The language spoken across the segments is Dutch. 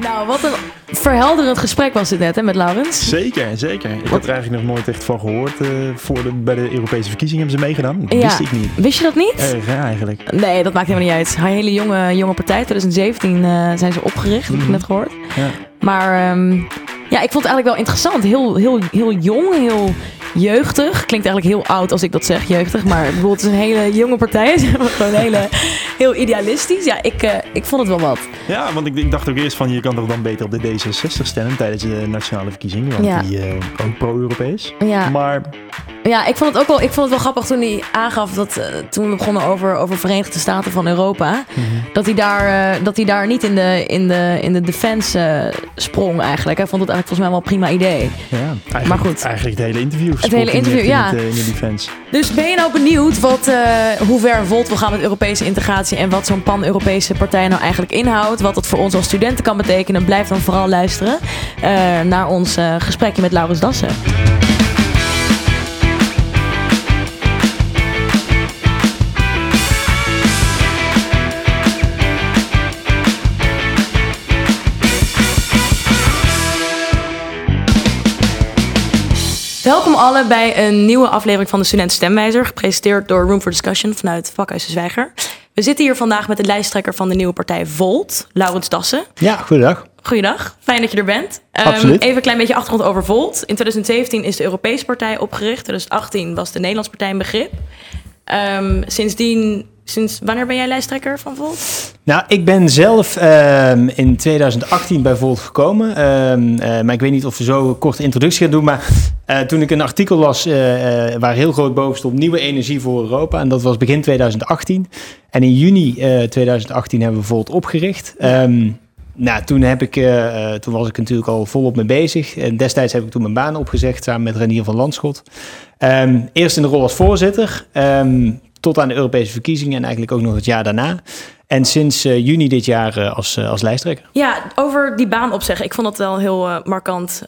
Nou, wat een verhelderend gesprek was dit net hè, met Laurens. Zeker, zeker. Ik had er eigenlijk nog nooit echt van gehoord. eh, voor de, bij de Europese verkiezingen hebben ze meegedaan. Dat Ja. wist ik niet. Wist je dat niet? Eigenlijk. Nee, dat maakt helemaal niet uit. Een hele jonge, jonge partij. 2017 eh, zijn ze opgericht, heb ik Mhm. net gehoord. Ja. Maar ehm, ja, ik vond het eigenlijk wel interessant. Heel, heel, heel jong, heel jeugdig. Klinkt eigenlijk heel oud als ik dat zeg, jeugdig. Maar bijvoorbeeld het is een hele jonge partij. Gewoon hele, heel idealistisch. Ja, ik, eh, ik vond het wel wat. Ja, want ik, ik dacht ook eerst van je kan toch dan beter op de D66 stemmen tijdens de nationale verkiezingen. Want Ja. die eh, ook pro-Europees. Ja, Maar ja ik, vond het ook wel, ik vond het wel grappig toen hij aangaf dat eh, toen we begonnen over, over Verenigde Staten van Europa. Dat hij daar, eh, dat hij daar niet in de, in de, in de defense eh, sprong eigenlijk. Hij vond het eigenlijk volgens mij wel een prima idee. ja, eigenlijk, Maar goed. eigenlijk het hele interview. Het hele interview, in ja. het, in de defense. Dus ben je nou benieuwd wat, eh, hoe ver Volt wil gaan met Europese integratie en wat zo'n pan-Europese partij nou eigenlijk inhoudt? Wat dat voor ons als studenten kan betekenen? Blijf dan vooral luisteren eh, naar ons gesprekje met Laurens Dassen. Welkom allen bij een nieuwe aflevering van de Student Stemwijzer, gepresenteerd door Room for Discussion vanuit Vakhuis de Zwijger. We zitten hier vandaag met de lijsttrekker van de nieuwe partij Volt, Laurens Dassen. Ja, goedendag. Goeiedag, fijn dat je er bent. Ehm. Even een klein beetje achtergrond over Volt. In 2017 is de Europese partij opgericht. 2018 was de Nederlandse partij een begrip. Ehm, sindsdien, sinds wanneer ben jij lijsttrekker van Volt? Nou, ik ben zelf ehm, in 2018 bij Volt gekomen. Ehm, eh, maar ik weet niet of we zo een korte introductie gaan doen. Maar eh, toen ik een artikel las eh, waar heel groot boven stond... Nieuwe energie voor Europa. En dat was begin 2018. En in juni eh, 2018 hebben we Volt opgericht. Ehm, nou, toen, heb ik, eh, eh, toen was ik natuurlijk al volop mee bezig. En destijds heb ik toen mijn baan opgezegd samen met Renier van Landschot. Ehm, eerst in de rol als voorzitter, ehm, tot aan de Europese verkiezingen en eigenlijk ook nog het jaar daarna. En sinds eh, juni dit jaar als, als lijsttrekker. Ja, over die baan opzeggen. Ik vond dat wel een heel markant,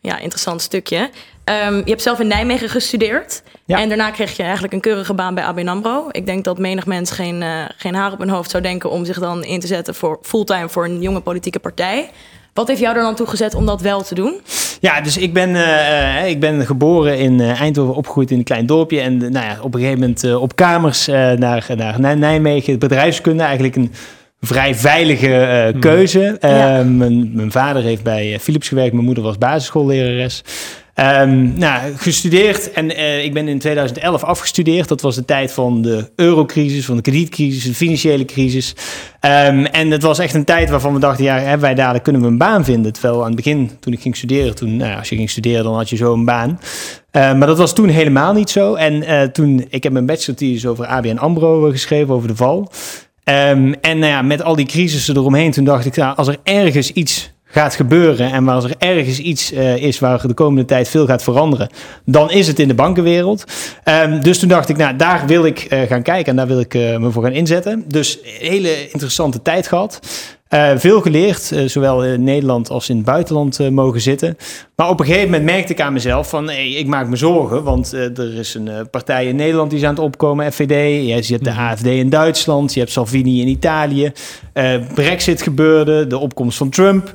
ja, interessant stukje. Ehm, je hebt zelf in Nijmegen gestudeerd. Ja. En daarna kreeg je eigenlijk een keurige baan bij ABN AMRO. Ik denk dat menig mens geen, eh, geen haar op hun hoofd zou denken... om zich dan in te zetten voor fulltime voor een jonge politieke partij. Wat heeft jou er dan toe gezet om dat wel te doen? Ja, dus ik ben, eh, eh, ik ben geboren in Eindhoven, opgegroeid in een klein dorpje. En nou ja, op een gegeven moment op kamers eh, naar, naar Nij- Nijmegen. Bedrijfskunde, eigenlijk een vrij veilige eh, keuze. Ja. Eh, mijn, mijn vader heeft bij Philips gewerkt, mijn moeder was basisschoollerares. Ehm, nou, gestudeerd en eh, ik ben in 2011 afgestudeerd. Dat was de tijd van de eurocrisis, van de kredietcrisis, de financiële crisis. Ehm, en het was echt een tijd waarvan we dachten, ja, hebben wij daar, kunnen we een baan vinden? Terwijl aan het begin, toen ik ging studeren, toen, nou, als je ging studeren, dan had je zo een baan. Eh, maar dat was toen helemaal niet zo. En eh, toen, ik heb mijn bachelor thesis over ABN AMRO eh, geschreven, over de val. Ehm, en nou ja, met al die crisissen eromheen, toen dacht ik, nou, als er ergens iets gaat gebeuren en als er ergens iets eh, is waar de komende tijd veel gaat veranderen, dan is het in de bankenwereld. Ehm, dus toen dacht ik, nou, daar wil ik eh, gaan kijken en daar wil ik eh, me voor gaan inzetten. Dus hele interessante tijd gehad. Eh, veel geleerd, eh, zowel in Nederland als in het buitenland eh, mogen zitten. Maar op een gegeven moment merkte ik aan mezelf van, hey, ik maak me zorgen, want er is een partij in Nederland die is aan het opkomen, FVD. Je ziet de AFD in Duitsland, je hebt Salvini in Italië. Brexit gebeurde, de opkomst van Trump.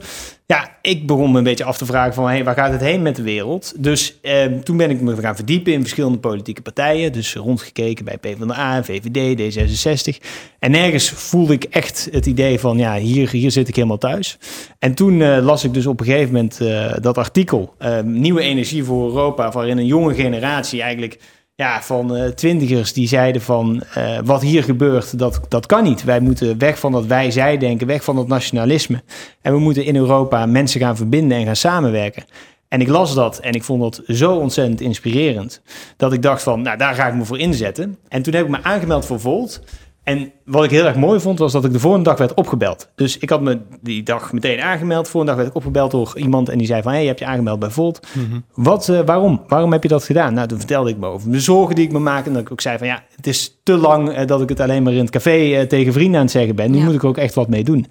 Ja, ik begon me een beetje af te vragen van, hey, waar gaat het heen met de wereld? Dus eh, toen ben ik me gaan verdiepen in verschillende politieke partijen. Dus rondgekeken bij PvdA, VVD, D66. En nergens voelde ik echt het idee van, ja, hier, hier zit ik helemaal thuis. En toen eh, las ik dus op een gegeven moment eh, dat artikel, eh, Nieuwe Energie voor Europa, waarin een jonge generatie eigenlijk ja, van eh, twintigers die zeiden van eh, wat hier gebeurt, dat, dat kan niet. Wij moeten weg van dat wij-zij denken, weg van dat nationalisme. En we moeten in Europa mensen gaan verbinden en gaan samenwerken. En ik las dat en ik vond dat zo ontzettend inspirerend. Dat ik dacht van, nou daar ga ik me voor inzetten. En toen heb ik me aangemeld voor Volt. En wat ik heel erg mooi vond, was dat ik de volgende dag werd opgebeld. Dus ik had me die dag meteen aangemeld. Volgende dag werd ik opgebeld door iemand en die zei van... hé, hey, je hebt je aangemeld bij Volt. Wat, eh, waarom? Waarom heb je dat gedaan? Nou, toen vertelde ik me over de zorgen die ik me maak. En dat ik ook zei van ja, het is te lang eh, dat ik het alleen maar in het café eh, tegen vrienden aan het zeggen ben. Nu Ja. moet ik er ook echt wat mee doen.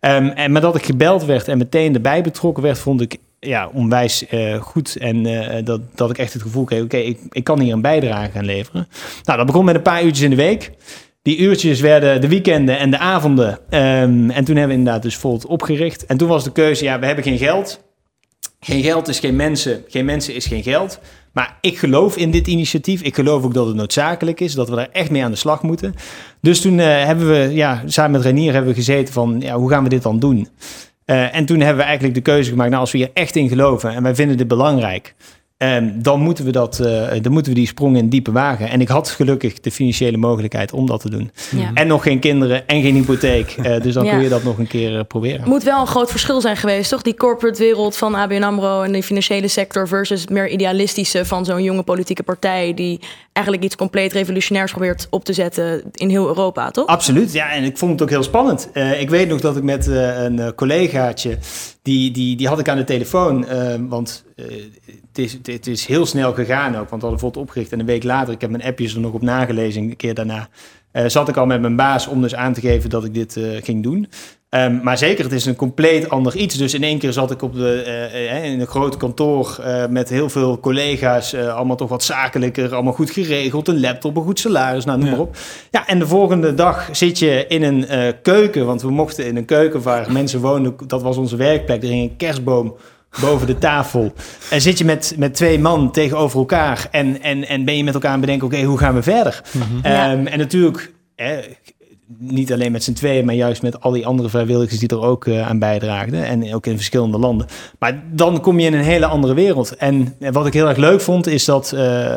Ehm, en maar dat ik gebeld werd en meteen erbij betrokken werd, vond ik ja, onwijs eh, goed. En eh, dat, dat ik echt het gevoel kreeg, oké, ik, ik kan hier een bijdrage gaan leveren. Nou, dat begon met een paar uurtjes in de week. Die uurtjes werden de weekenden en de avonden. Ehm, en toen hebben we inderdaad dus Volt opgericht. En toen was de keuze, ja, we hebben geen geld. Geen geld is geen mensen, geen mensen is geen geld. Maar ik geloof in dit initiatief. Ik geloof ook dat het noodzakelijk is, dat we daar echt mee aan de slag moeten. Dus toen eh, hebben we, ja, samen met Renier hebben we gezeten van, ja, hoe gaan we dit dan doen? Uh, en toen hebben we eigenlijk de keuze gemaakt, nou, als we hier echt in geloven en wij vinden dit belangrijk, Um, dan, moeten we dat, uh, dan moeten we die sprong in diepe wagen. En ik had gelukkig de financiële mogelijkheid om dat te doen. Ja. En nog geen kinderen en geen hypotheek. Uh, dus dan ja. kun je dat nog een keer uh, proberen. Moet wel een groot verschil zijn geweest, toch? Die corporate wereld van ABN AMRO en de financiële sector... versus het meer idealistische van zo'n jonge politieke partij... die eigenlijk iets compleet revolutionairs probeert op te zetten in heel Europa, toch? Absoluut, ja. En ik vond het ook heel spannend. ik weet nog dat ik met een collegaatje... Die, die, die had ik aan de telefoon, want het is, het is heel snel gegaan ook, want we hadden bijvoorbeeld opgericht en een week later, ik heb mijn appjes er nog op nagelezen, een keer daarna, uh, zat ik al met mijn baas om dus aan te geven dat ik dit uh, ging doen. Um, maar zeker, het is een compleet ander iets. Dus in één keer zat ik op de, uh, in een groot kantoor met heel veel collega's, allemaal toch wat zakelijker, allemaal goed geregeld, een laptop, een goed salaris, nou noem maar op. Ja, en de volgende dag zit je in een keuken, want we mochten in een keuken waar mensen woonden, dat was onze werkplek, er ging een kerstboom boven de tafel. En zit je met, met twee man tegenover elkaar en, en, en ben je met elkaar aan bedenken, oké, hoe gaan we verder? Mm En natuurlijk, niet alleen met z'n tweeën, maar juist met al die andere vrijwilligers die er ook uh, aan bijdraagden. En ook in verschillende landen. Maar dan kom je in een hele andere wereld. En wat ik heel erg leuk vond, is dat uh,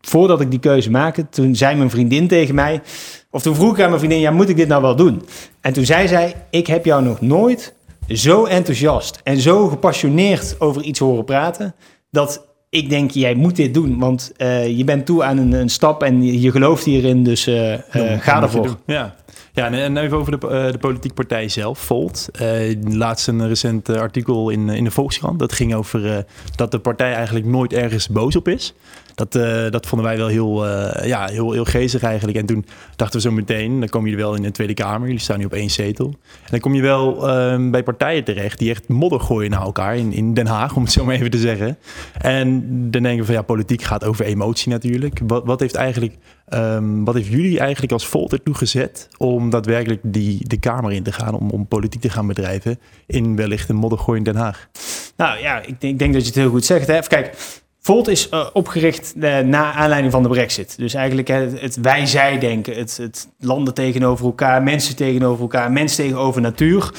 voordat ik die keuze maakte, toen zei mijn vriendin tegen mij, of toen vroeg ik aan mijn vriendin, ja, moet ik dit nou wel doen? En toen zei zij, ik heb jou nog nooit zo enthousiast en zo gepassioneerd over iets horen praten, dat ik denk, jij moet dit doen, want uh, je bent toe aan een, een, stap en je, gelooft hierin, dus uh, uh, ga ervoor. Ja. Ja, en even over de, uh, de politieke partij zelf, Volt. Uh, laatst een recent artikel in, in de Volkskrant. Dat ging over dat de partij eigenlijk nooit ergens boos op is. Dat, dat vonden wij wel heel, ja, heel, heel geestig eigenlijk. En toen dachten we zo meteen, dan komen jullie wel in de Tweede Kamer. Jullie staan nu op één zetel. En dan kom je wel um, bij partijen terecht die echt modder gooien naar elkaar in, in Den Haag, om het zo maar even te zeggen. En dan denken we van ja, politiek gaat over emotie natuurlijk. Wat, wat heeft eigenlijk, um, wat heeft jullie eigenlijk als Volt ertoe gezet om daadwerkelijk die, de Kamer in te gaan, om, om politiek te gaan bedrijven in wellicht een moddergooi in Den Haag? Nou ja, ik ik denk dat je het heel goed zegt. Hè? Even kijk, Volt is uh, opgericht uh, na aanleiding van de brexit. Dus eigenlijk het, het wij-zij denken. Het, het, landen tegenover elkaar, mensen tegenover elkaar, mensen tegenover natuur.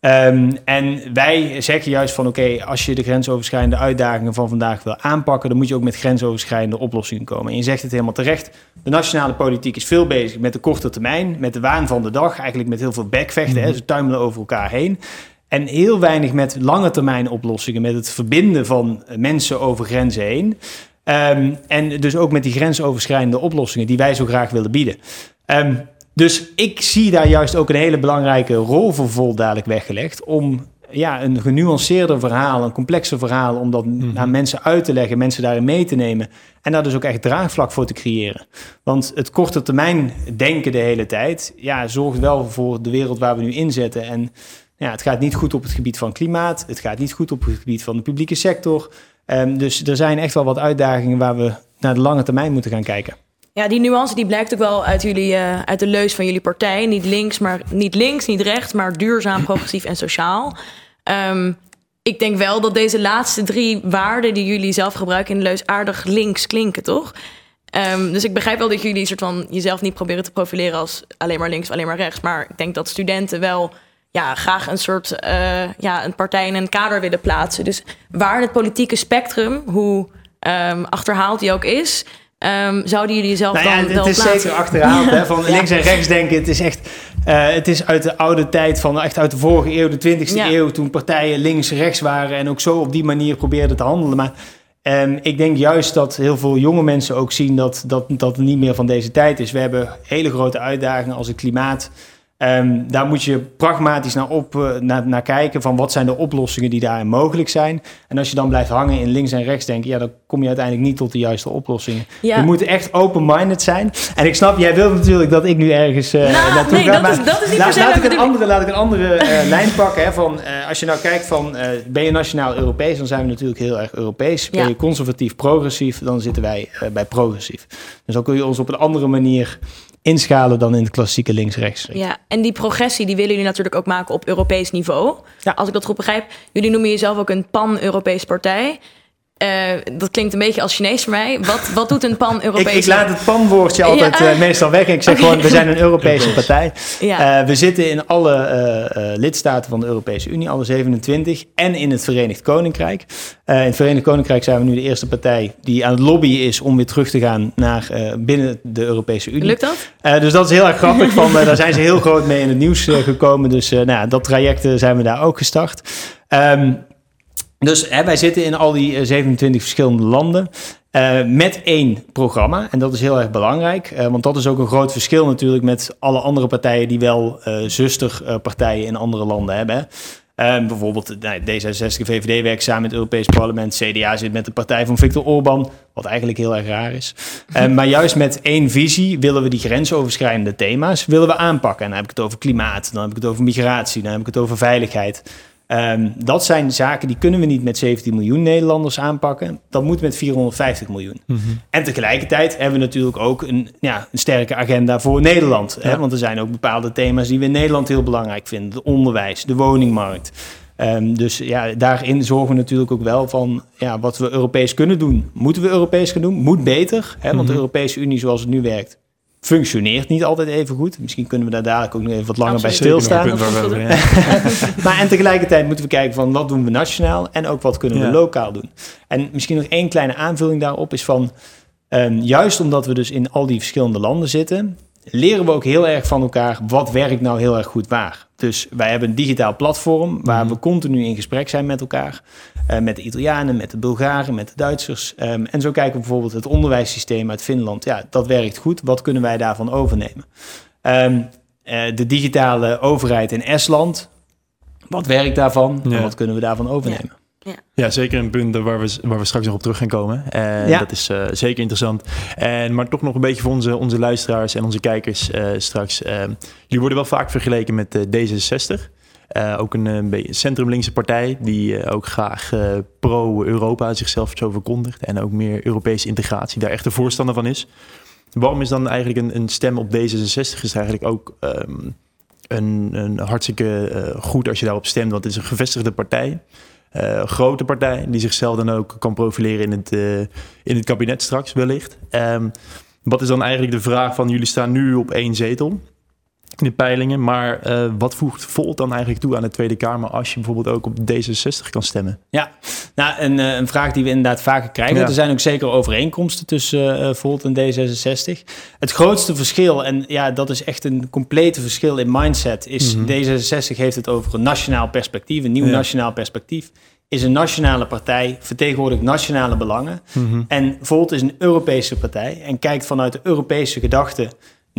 Um, en wij zeggen juist van oké, okay, als je de grensoverschrijdende uitdagingen van vandaag wil aanpakken, dan moet je ook met grensoverschrijdende oplossingen komen. En je zegt het helemaal terecht. De nationale politiek is veel bezig met de korte termijn, met de waan van de dag, eigenlijk met heel veel bekvechten. Mm -hmm. Ze tuimelen over elkaar heen. En heel weinig met lange termijn oplossingen, met het verbinden van mensen over grenzen heen. Um, en dus ook met die grensoverschrijdende oplossingen die wij zo graag willen bieden. Um, dus ik zie daar juist ook een hele belangrijke rol voor vol dadelijk weggelegd. Om ja, een genuanceerder verhaal, een complexer verhaal, om dat mm aan mensen uit te leggen, mensen daarin mee te nemen. En daar dus ook echt draagvlak voor te creëren. Want het korte termijn denken de hele tijd, ja, zorgt wel voor de wereld waar we nu in zitten. En ja, het gaat niet goed op het gebied van klimaat. Het gaat niet goed op het gebied van de publieke sector. Um, dus er zijn echt wel wat uitdagingen waar we naar de lange termijn moeten gaan kijken. Ja, die nuance die blijkt ook wel uit, jullie, uh, uit de leus van jullie partij. Niet links, maar niet links, niet rechts, maar duurzaam, progressief en sociaal. Um, ik denk wel dat deze laatste drie waarden die jullie zelf gebruiken in de leus aardig links klinken, toch? Um, dus ik begrijp wel dat jullie soort van jezelf niet proberen te profileren als alleen maar links, alleen maar rechts. Maar ik denk dat studenten wel ja, graag een soort uh, ja, een partij in een kader willen plaatsen. Dus waar het politieke spectrum, hoe um, achterhaald die ook is, um, zouden jullie jezelf nou ja, dan het, wel het is plaatsen? zeker achterhaald, hè, van links en rechts denken. Het is echt, uh, het is uit de oude tijd, van echt uit de vorige eeuw, de 20e ja. eeuw, toen partijen links-rechts waren en ook zo op die manier probeerden te handelen. Maar um, ik denk juist dat heel veel jonge mensen ook zien dat, dat dat niet meer van deze tijd is. We hebben hele grote uitdagingen als het klimaat. Um, daar moet je pragmatisch naar, op, uh, naar, naar, kijken van wat zijn de oplossingen die daarin mogelijk zijn. En als je dan blijft hangen in links en rechts denken, ja, dan kom je uiteindelijk niet tot de juiste oplossingen. Ja. Je moet echt open-minded zijn. En ik snap, jij wilt natuurlijk dat ik nu ergens uh, nou, naartoe nee, ga. Dat maar is, dat is niet laat, laat, ik een andere, laat ik een andere uh, lijn pakken. Hè, van, als je nou kijkt van, ben je nationaal-Europees, dan zijn we natuurlijk heel erg Europees. Ben je conservatief-progressief, dan zitten wij bij progressief. Dus dan kun je ons op een andere manier inschalen dan in het klassieke links-rechts. Ja, en die progressie die willen jullie natuurlijk ook maken op Europees niveau. Ja. Als ik dat goed begrijp. Jullie noemen jezelf ook een pan-Europese partij. Eh, dat klinkt een beetje als Chinees voor mij. Wat, wat doet een Ik, pan-Europese... ik laat het panwoordje altijd Ja. eh, meestal weg. Ik zeg gewoon, we zijn een Europese partij. Ja. Eh, we zitten in alle eh, eh, lidstaten van de Europese Unie, alle 27, en in het Verenigd Koninkrijk. Eh, in het Verenigd Koninkrijk zijn we nu de eerste partij die aan het lobbyen is om weer terug te gaan naar eh, binnen de Europese Unie. Lukt dat? Eh, dus dat is heel erg grappig. Van, eh, daar zijn ze heel groot mee in het nieuws gekomen. Dus eh, nou, ja, dat traject zijn we daar ook gestart. Ehm, dus hè, wij zitten in al die eh, 27 verschillende landen. eh, met één programma. En dat is heel erg belangrijk. eh, want dat is ook een groot verschil natuurlijk met alle andere partijen die wel eh zusterpartijen in andere landen hebben. hè. Eh, bijvoorbeeld nou, D66, VVD werkt samen met het Europees Parlement. CDA zit met de partij van Viktor Orban, wat eigenlijk heel erg raar is. Eh, maar juist met één visie willen we die grensoverschrijdende thema's willen we aanpakken. En dan heb ik het over klimaat, dan heb ik het over migratie, dan heb ik het over veiligheid. Ehm, dat zijn zaken die kunnen we niet met 17 miljoen Nederlanders aanpakken. Dat moet met 450 miljoen. En tegelijkertijd hebben we natuurlijk ook een, ja, een sterke agenda voor Nederland. Hè? Want er zijn ook bepaalde thema's die we in Nederland heel belangrijk vinden. De onderwijs, de woningmarkt. Ehm, dus ja, daarin zorgen we natuurlijk ook wel van ja, wat we Europees kunnen doen. Moeten we Europees gaan doen? Moet beter. Hè? Want de Mhm. Europese Unie zoals het nu werkt, functioneert niet altijd even goed. Misschien kunnen we daar dadelijk ook nog even wat langer Absoluut. bij stilstaan. We ja. Maar en tegelijkertijd moeten we kijken van wat doen we nationaal en ook wat kunnen we Ja. lokaal doen. En misschien nog één kleine aanvulling daarop is van ehm, juist omdat we dus in al die verschillende landen zitten, leren we ook heel erg van elkaar wat werkt nou heel erg goed waar. Dus wij hebben een digitaal platform waar Mhm. we continu in gesprek zijn met elkaar. Eh, met de Italianen, met de Bulgaren, met de Duitsers. Ehm, en zo kijken we bijvoorbeeld het onderwijssysteem uit Finland. Ja, dat werkt goed. Wat kunnen wij daarvan overnemen? Ehm, eh, de digitale overheid in Estland. Wat werkt daarvan? En Ja. wat kunnen we daarvan overnemen? Ja, zeker een punt waar we, waar we straks nog op terug gaan komen. En Ja. dat is eh, zeker interessant. En, maar toch nog een beetje voor onze, onze luisteraars en onze kijkers eh, straks. Eh, jullie worden wel vaak vergeleken met eh, D66. Eh, ook een, een beetje centrumlinkse partij die eh, ook graag eh, pro-Europa zichzelf zo verkondigt. En ook meer Europese integratie daar echt een voorstander van is. Waarom is dan eigenlijk een, een stem op D66 is eigenlijk ook ehm, een, een hartstikke eh, goed als je daarop stemt. Want het is een gevestigde partij. Eh, grote partij die zichzelf dan ook kan profileren in het, eh, in het kabinet straks wellicht. Ehm, wat is dan eigenlijk de vraag van jullie staan nu op één zetel in de peilingen, maar eh, wat voegt Volt dan eigenlijk toe aan de Tweede Kamer als je bijvoorbeeld ook op D66 kan stemmen? Nou, een, eh, een vraag die we inderdaad vaker krijgen. Ja. Er zijn ook zeker overeenkomsten tussen eh Volt en D66. Het grootste verschil, en ja, dat is echt een complete verschil in mindset, is Mhm. D66 heeft het over een nationaal perspectief, een nieuw Ja. nationaal perspectief. Is een nationale partij, vertegenwoordigt nationale belangen. En Volt is een Europese partij en kijkt vanuit de Europese gedachte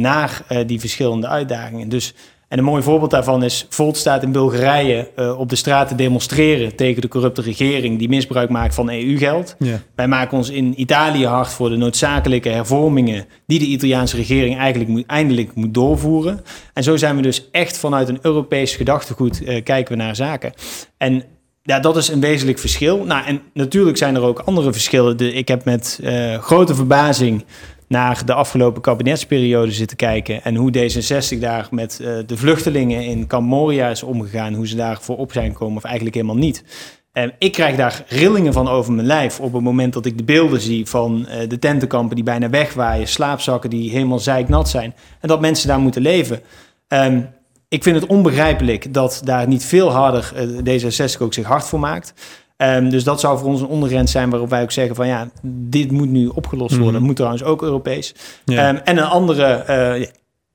naar eh, die verschillende uitdagingen. Dus, en een mooi voorbeeld daarvan is, Volt staat in Bulgarije eh, op de straat te demonstreren tegen de corrupte regering die misbruik maakt van EU-geld. Ja. Wij maken ons in Italië hard voor de noodzakelijke hervormingen die de Italiaanse regering eigenlijk moet, eindelijk moet doorvoeren. En zo zijn we dus echt vanuit een Europees gedachtegoed eh, kijken we naar zaken. En ja, dat is een wezenlijk verschil. Nou, en natuurlijk zijn er ook andere verschillen. De, ik heb met grote verbazing naar de afgelopen kabinetsperiode zitten kijken en hoe D66 daar met eh, de vluchtelingen in Kamp Moria is omgegaan, hoe ze daarvoor op zijn gekomen of eigenlijk helemaal niet. En ik krijg daar rillingen van over mijn lijf op het moment dat ik de beelden zie van eh, de tentenkampen die bijna wegwaaien, slaapzakken die helemaal zeiknat zijn en dat mensen daar moeten leven. Ehm, ik vind het onbegrijpelijk dat daar niet veel harder eh, D66 ook zich hard voor maakt. Ehm, dus dat zou voor ons een ondergrens zijn waarop wij ook zeggen van ja, dit moet nu opgelost worden. Mhm. Moet trouwens ook Europees. Ja. Ehm, en een andere, eh,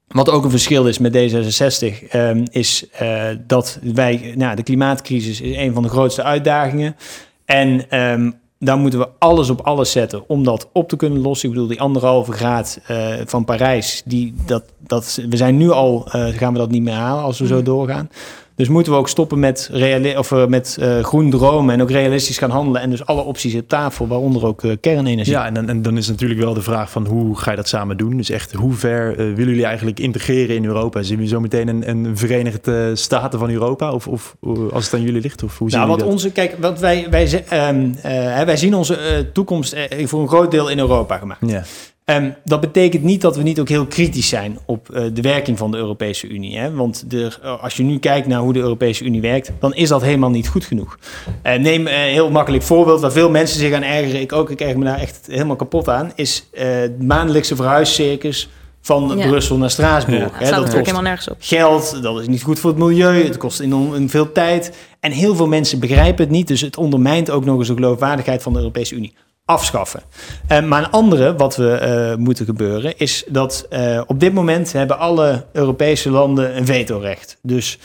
wat ook een verschil is met D66, ehm, is eh, dat wij, nou, de klimaatcrisis is een van de grootste uitdagingen. En daar moeten we alles op alles zetten om dat op te kunnen lossen. Ik bedoel, die anderhalve graad eh, van Parijs, die, dat, dat, we zijn nu al, gaan we dat niet meer halen als we zo doorgaan. Dus moeten we ook stoppen met, reali- of, eh, met eh, groen dromen en ook realistisch gaan handelen. En dus alle opties op tafel, waaronder ook eh, kernenergie. Ja, en, dan- en dan is natuurlijk wel de vraag van hoe ga je dat samen doen? Dus echt, hoe ver willen jullie eigenlijk integreren in Europa? Zien we zo meteen een, een Verenigde Staten van Europa? Of, of als het aan jullie ligt? Of hoe zien Nou, wat dat? onze, kijk, wat wij, wij, ehm, eh, wij zien onze toekomst voor een groot deel in Europa gemaakt. Ja, Um, dat betekent niet dat we niet ook heel kritisch zijn op uh, de werking van de Europese Unie. Hè? Want de, uh, als je nu kijkt naar hoe de Europese Unie werkt, dan is dat helemaal niet goed genoeg. Uh, neem een heel makkelijk voorbeeld waar veel mensen zich aan ergeren. Ik ook, ik erger me daar echt helemaal kapot aan. Is het maandelijkse verhuiscircus van ja. Brussel naar Straatsburg. Ja, dat natuurlijk helemaal nergens op. Geld, dat is niet goed voor het milieu, het kost enorm veel tijd. En heel veel mensen begrijpen het niet, dus het ondermijnt ook nog eens de geloofwaardigheid van de Europese Unie. Afschaffen. Uh, maar een andere wat we uh, moeten gebeuren is dat uh, op dit moment hebben alle Europese landen een vetorecht. Dus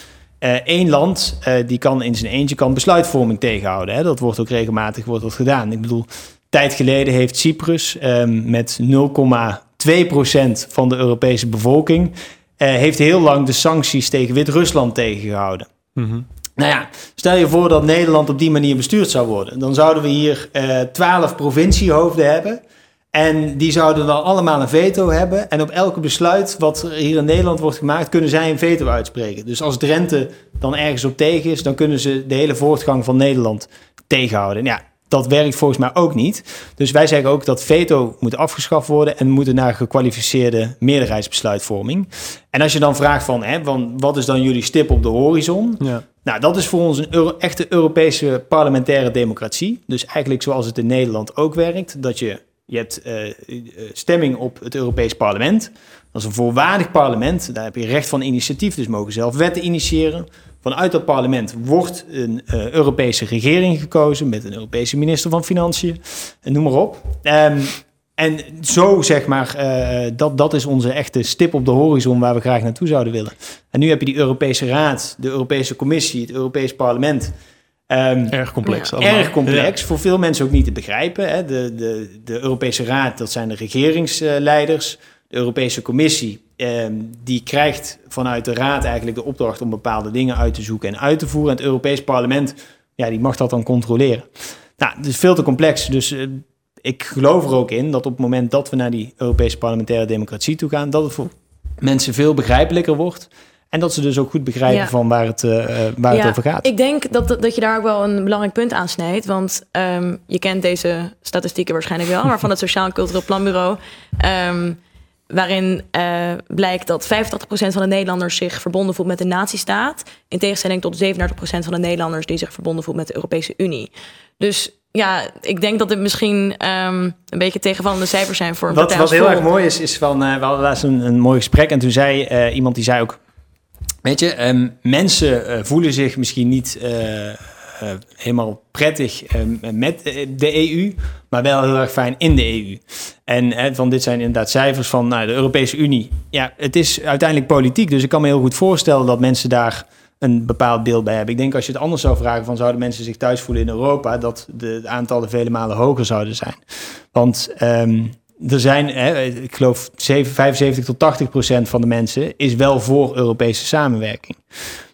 één land die kan in zijn eentje kan besluitvorming tegenhouden. Hè. Dat wordt ook regelmatig wordt dat gedaan. Ik bedoel, tijd geleden heeft Cyprus met 0, 2% van de Europese bevolking heeft heel lang de sancties tegen Wit-Rusland tegengehouden. -hmm. Nou ja, stel je voor dat Nederland op die manier bestuurd zou worden. Dan zouden we hier uh, 12 provinciehoofden hebben. En die zouden dan allemaal een veto hebben. En op elke besluit wat hier in Nederland wordt gemaakt, kunnen zij een veto uitspreken. Dus als Drenthe dan ergens op tegen is, dan kunnen ze de hele voortgang van Nederland tegenhouden. Ja, dat werkt volgens mij ook niet. Dus wij zeggen ook dat veto moet afgeschaft worden en moeten naar gekwalificeerde meerderheidsbesluitvorming. En als je dan vraagt van, hè, van wat is dan jullie stip op de horizon? Ja. Nou, dat is voor ons een echte Europese parlementaire democratie. Dus eigenlijk zoals het in Nederland ook werkt, dat je, je hebt uh, stemming op het Europees parlement. Dat is een voorwaardig parlement. Daar heb je recht van initiatief, dus mogen zelf wetten initiëren. Vanuit dat parlement wordt een uh, Europese regering gekozen met een Europese minister van Financiën, en noem maar op. Um, en zo zeg maar, uh, dat, dat is onze echte stip op de horizon waar we graag naartoe zouden willen. En nu heb je die Europese Raad, de Europese Commissie, het Europees Parlement. Um, erg complex. Ja. Erg complex, ja. voor veel mensen ook niet te begrijpen. Hè. De, de, de Europese Raad, dat zijn de regeringsleiders. De Europese Commissie, Ehm, die krijgt vanuit de Raad eigenlijk de opdracht om bepaalde dingen uit te zoeken en uit te voeren. En het Europees Parlement, ja, die mag dat dan controleren. Nou, het is veel te complex. Dus uh, ik geloof er ook in dat op het moment dat we naar die Europese parlementaire democratie toe gaan, dat het voor mensen veel begrijpelijker wordt. En dat ze dus ook goed begrijpen ja. van waar het, uh, waar ja, het over gaat. Ik denk dat, dat je daar ook wel een belangrijk punt aan snijdt. Want um, je kent deze statistieken waarschijnlijk wel, maar van het Sociaal en Cultureel Planbureau. Um, waarin uh, blijkt dat 85% van de Nederlanders zich verbonden voelt met de nazistaat. In tegenstelling tot 37% van de Nederlanders die zich verbonden voelt met de Europese Unie. Dus ja, ik denk dat dit misschien um, een beetje tegenvallende cijfers zijn voor een wat, Wat heel erg mooi is, is van, uh, we hadden laatst een, een mooi gesprek en toen zei uh, iemand die zei ook, weet je, um, mensen voelen zich misschien niet uh, helemaal prettig uh, met de EU, maar wel heel erg fijn in de EU. En van dit zijn inderdaad cijfers van nou, de Europese Unie. Ja, het is uiteindelijk politiek, dus ik kan me heel goed voorstellen dat mensen daar een bepaald beeld bij hebben. Ik denk als je het anders zou vragen van zouden mensen zich thuis voelen in Europa, dat de, aantallen vele malen hoger zouden zijn. Want um, er zijn, hè, ik geloof 75 tot 80 procent van de mensen is wel voor Europese samenwerking.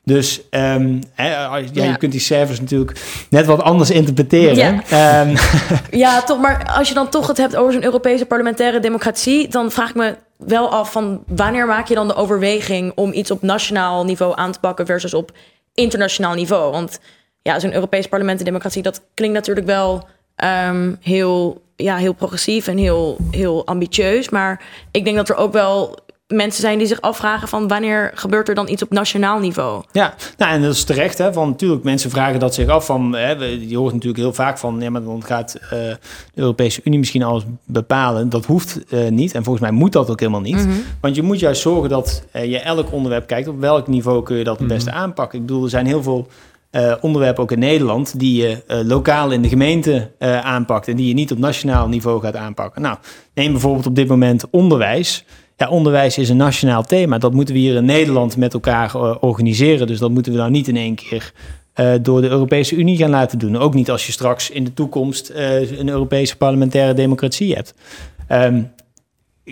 Dus um, hè, ja, ja. je kunt die cijfers natuurlijk net wat anders interpreteren. Ja. Um. ja, toch, maar als je dan toch het hebt over zo'n Europese parlementaire democratie, dan vraag ik me wel af van wanneer maak je dan de overweging om iets op nationaal niveau aan te pakken versus op internationaal niveau? Want ja, zo'n Europees parlement en democratie, dat klinkt natuurlijk wel um, heel, ja, heel progressief en heel, heel ambitieus. Maar ik denk dat er ook wel mensen zijn die zich afvragen van wanneer gebeurt er dan iets op nationaal niveau? Ja, nou en dat is terecht, hè? Want natuurlijk mensen vragen dat zich af van, hè, je hoort natuurlijk heel vaak van, ja, maar dan gaat uh, de Europese Unie misschien alles bepalen. Dat hoeft uh, niet en volgens mij moet dat ook helemaal niet, mm -hmm. want je moet juist zorgen dat uh, je elk onderwerp kijkt op welk niveau kun je dat het beste mm -hmm. aanpakken. Ik bedoel, er zijn heel veel uh, onderwerpen ook in Nederland die je uh, lokaal in de gemeente uh, aanpakt en die je niet op nationaal niveau gaat aanpakken. Nou, neem bijvoorbeeld op dit moment onderwijs. Ja, onderwijs is een nationaal thema. Dat moeten we hier in Nederland met elkaar organiseren. Dus dat moeten we nou niet in één keer door de Europese Unie gaan laten doen. Ook niet als je straks in de toekomst een Europese parlementaire democratie hebt. Um,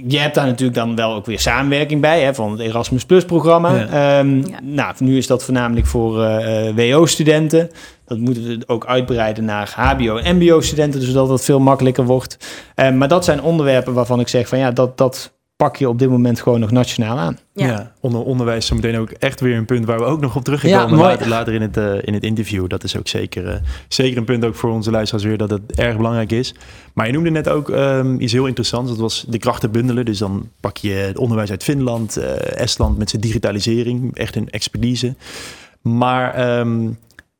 je hebt daar natuurlijk dan wel ook weer samenwerking bij, hè, van het Erasmus Plus programma. Ja. Um, ja. Nou, nu is dat voornamelijk voor uh, WO-studenten. Dat moeten we ook uitbreiden naar HBO- en MBO-studenten, zodat dat veel makkelijker wordt. Um, maar dat zijn onderwerpen waarvan ik zeg van ja, dat, dat pak je op dit moment gewoon nog nationaal aan. Ja, Ja. onder, onderwijs zo meteen ook echt weer een punt waar we ook nog op terug gaan Ja, komen later, later in, het, eh, in het interview. Dat is ook zeker, eh, zeker een punt ook voor onze luisteraars weer dat het erg belangrijk is. Maar je noemde net ook ehm, iets heel interessants. Dat was de krachten bundelen. Dus dan pak je het onderwijs uit Finland, eh, Estland met zijn digitalisering. Echt een expertise. Maar ehm,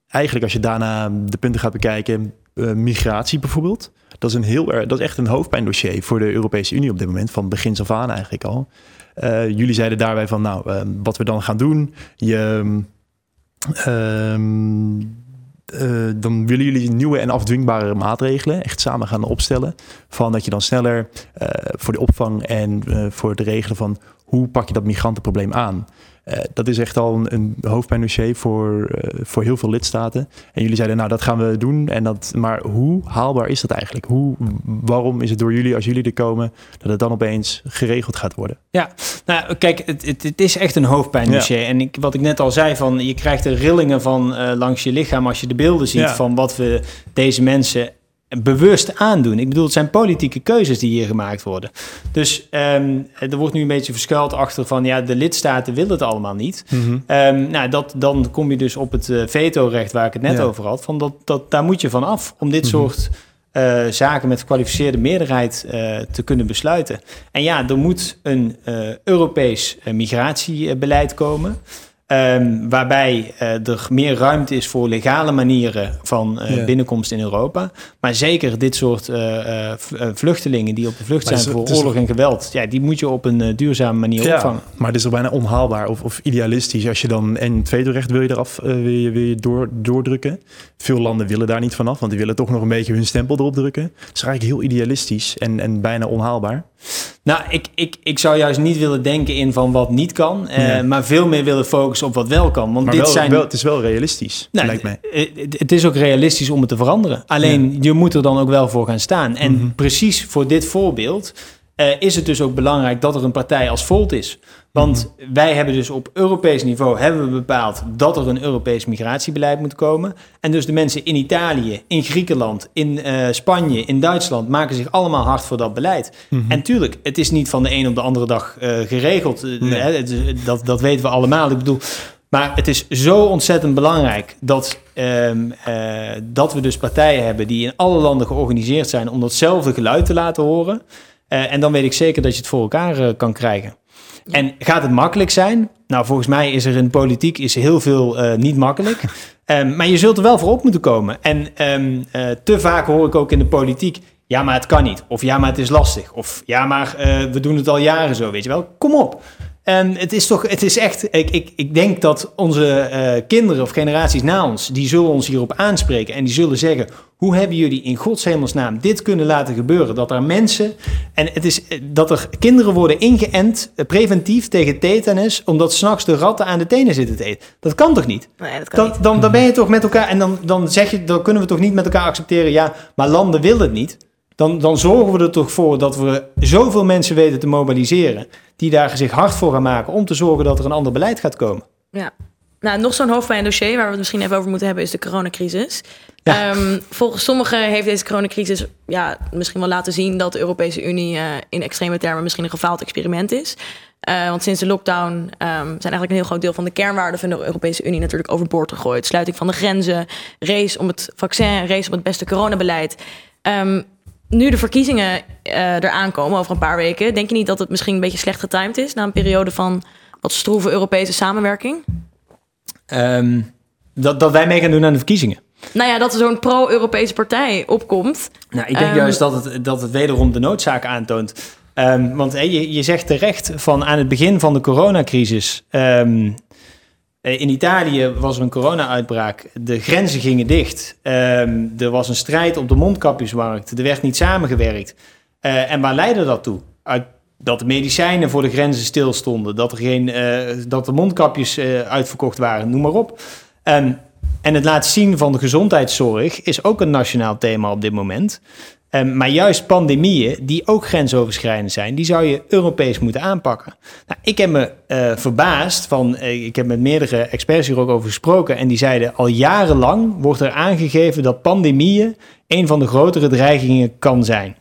eigenlijk als je daarna de punten gaat bekijken, migratie bijvoorbeeld. Dat is, een heel, dat is echt een hoofdpijndossier voor de Europese Unie op dit moment. Van begin af aan eigenlijk al. Eh, jullie zeiden daarbij van, nou, ehm, wat we dan gaan doen. Je, ehm, eh, dan willen jullie nieuwe en afdwingbare maatregelen echt samen gaan opstellen. Van dat je dan sneller eh, voor de opvang en voor het regelen van hoe pak je dat migrantenprobleem aan. Eh, dat is echt al een, een hoofdpijndossier voor, eh, voor heel veel lidstaten. En jullie zeiden, nou dat gaan we doen. En dat, maar hoe haalbaar is dat eigenlijk? Hoe, waarom is het door jullie, als jullie er komen, dat het dan opeens geregeld gaat worden? Nou, kijk, het, het, het is echt een hoofdpijndossier. En ik, wat ik net al zei, van, je krijgt er rillingen van eh, langs je lichaam als je de beelden ziet Ja. van wat we deze mensen bewust aandoen. Ik bedoel, het zijn politieke keuzes die hier gemaakt worden. Dus ehm, er wordt nu een beetje verschuild achter van, ja, de lidstaten willen het allemaal niet. Ehm, nou, dat, dan kom je dus op het eh, vetorecht waar ik het net Ja. over had. Van dat, dat, daar moet je van af om dit Mhm. soort eh, zaken met gekwalificeerde meerderheid eh, te kunnen besluiten. En ja, er moet een Europees migratiebeleid komen. Ehm, waarbij eh, er meer ruimte is voor legale manieren van eh, Ja. binnenkomst in Europa. Maar zeker dit soort eh, vluchtelingen die op de vlucht zijn is- voor is- oorlog en geweld, ja, die moet je op een duurzame manier opvangen. maar het is toch bijna onhaalbaar of, of idealistisch als je dan en het vetorecht wil je eraf wil je, wil je door, doordrukken. Veel landen willen daar niet vanaf, want die willen toch nog een beetje hun stempel erop drukken. Het is eigenlijk heel idealistisch en, en bijna onhaalbaar. Nou, ik, ik, ik zou juist niet willen denken in van wat niet kan, eh, maar veel meer willen focussen op wat wel kan. Want Maar dit wel, zijn. wel, het is wel realistisch, Nou, lijkt mij. eh, Het, het is ook realistisch om het te veranderen. Alleen je moet er dan ook wel voor gaan staan. En Mhm. precies voor dit voorbeeld eh, is het dus ook belangrijk dat er een partij als Volt is. Want Mhm. wij hebben dus op Europees niveau hebben we bepaald dat er een Europees migratiebeleid moet komen. En dus de mensen in Italië, in Griekenland, in eh, Spanje, in Duitsland maken zich allemaal hard voor dat beleid. Mhm. En tuurlijk, het is niet van de een op de andere dag eh, geregeld. Nee. hè, het dat, dat weten we allemaal. Ik bedoel, maar het is zo ontzettend belangrijk dat, ehm, eh, dat we dus partijen hebben die in alle landen georganiseerd zijn om datzelfde geluid te laten horen. Eh, en dan weet ik zeker dat je het voor elkaar eh, kan krijgen. En gaat het makkelijk zijn? Nou, volgens mij is er in politiek is heel veel eh, niet makkelijk. Ehm, maar je zult er wel voor op moeten komen. En ehm, eh, te vaak hoor ik ook in de politiek... ja, maar het kan niet. Of ja, maar het is lastig. Of ja, maar we doen het al jaren zo, weet je wel. Kom op. En het is toch, het is echt... Ik, ik, ik denk dat onze eh, kinderen of generaties na ons... die zullen ons hierop aanspreken en die zullen zeggen... hoe hebben jullie in Gods hemelsnaam dit kunnen laten gebeuren? Dat er mensen... En het is eh, dat er kinderen worden ingeënt, eh, preventief tegen tetanus... omdat s'nachts de ratten aan de tenen zitten te eten. Dat kan toch niet? Nee, dat kan Dan, niet. dan, dan ben je toch met elkaar... En dan, dan zeg je, dan kunnen we toch niet met elkaar accepteren... ja, maar landen willen het niet. Dan, dan zorgen we er toch voor dat we zoveel mensen weten te mobiliseren... die daar zich hard voor gaan maken... om te zorgen dat er een ander beleid gaat komen. Ja. Nou, nog zo'n hoofdpijndossier waar we het misschien even over moeten hebben, is de coronacrisis. Ja. Ehm, volgens sommigen heeft deze coronacrisis ja, misschien wel laten zien dat de Europese Unie eh, in extreme termen misschien een gefaald experiment is. Eh, want sinds de lockdown ehm, zijn eigenlijk een heel groot deel van de kernwaarden van de Europese Unie natuurlijk overboord gegooid. Sluiting van de grenzen, race om het vaccin, race om het beste coronabeleid. Ehm, nu de verkiezingen eh eraan komen over een paar weken, denk je niet dat het misschien een beetje slecht getimed is na een periode van wat stroeve Europese samenwerking? Ehm, dat, dat wij mee gaan doen aan de verkiezingen. Nou ja, dat er zo'n pro-Europese partij opkomt. Nou, ik denk Ehm, juist dat het, dat het wederom de noodzaak aantoont. Ehm, want je, je zegt terecht van aan het begin van de coronacrisis. eh, in Italië was er een corona-uitbraak. De grenzen gingen dicht. Ehm, er was een strijd op de mondkapjesmarkt. Er werd niet samengewerkt. Eh, en waar leidde dat toe? Uit, dat de medicijnen voor de grenzen stilstonden. Dat, er geen, eh, dat de mondkapjes eh, uitverkocht waren. Noem maar op. Ehm, en het laten zien van de gezondheidszorg is ook een nationaal thema op dit moment. Ehm, maar juist pandemieën, die ook grensoverschrijdend zijn, die zou je Europees moeten aanpakken. Nou, ik heb me eh, verbaasd van, eh, ik heb met meerdere experts hier ook over gesproken, en die zeiden al jarenlang wordt er aangegeven dat pandemieën een van de grotere dreigingen kan zijn.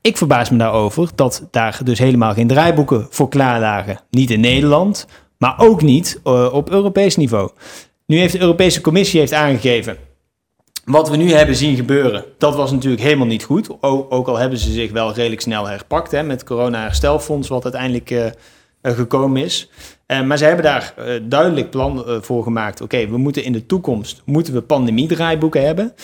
ik verbaas me daarover dat daar dus helemaal geen draaiboeken voor klaar lagen. Niet in Nederland, maar ook niet uh, op Europees niveau. Nu heeft de Europese Commissie heeft aangegeven wat we nu hebben zien gebeuren, dat was natuurlijk helemaal niet goed. ook al hebben ze zich wel redelijk snel herpakt hè, met het corona-herstelfonds, wat uiteindelijk uh, gekomen is. Uh, maar ze hebben daar uh, duidelijk plan voor gemaakt. Oké, we moeten in de toekomst moeten we pandemiedraaiboeken hebben.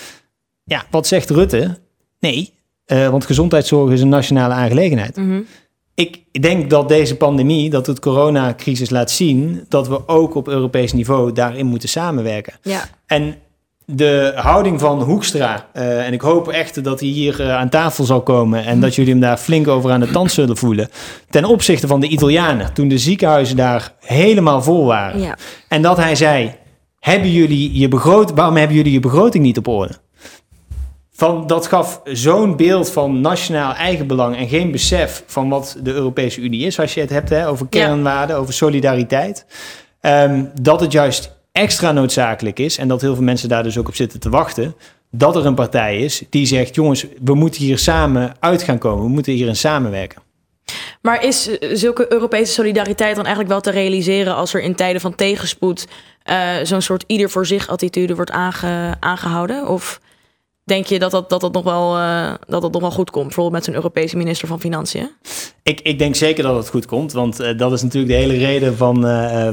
Ja, wat zegt Rutte? Nee, want gezondheidszorg is een nationale aangelegenheid. Mm Ik denk dat deze pandemie, dat het coronacrisis laat zien, dat we ook op Europees niveau daarin moeten samenwerken. Ja. En de houding van Hoekstra, uh, en ik hoop echt dat hij hier uh, aan tafel zal komen en dat jullie hem daar flink over aan de tand zullen voelen, ten opzichte van de Italianen, toen de ziekenhuizen daar helemaal vol waren. Ja. En dat hij zei, hebben jullie je begroting, waarom hebben jullie je begroting niet op orde? Van, dat gaf zo'n beeld van nationaal eigenbelang en geen besef van wat de Europese Unie is, als je het hebt hè, over kernwaarden, over solidariteit. Um, dat het juist extra noodzakelijk is, en dat heel veel mensen daar dus ook op zitten te wachten, dat er een partij is die zegt: jongens, we moeten hier samen uit gaan komen, we moeten hierin samenwerken. Maar is zulke Europese solidariteit dan eigenlijk wel te realiseren als er in tijden van tegenspoed uh, zo'n soort ieder voor zich attitude wordt aange, aangehouden? Of denk je dat dat, dat, dat, nog wel, uh, dat dat nog wel goed komt, bijvoorbeeld met zo'n Europese minister van Financiën? Ik, ik denk zeker dat het goed komt, want uh, dat is natuurlijk de hele reden van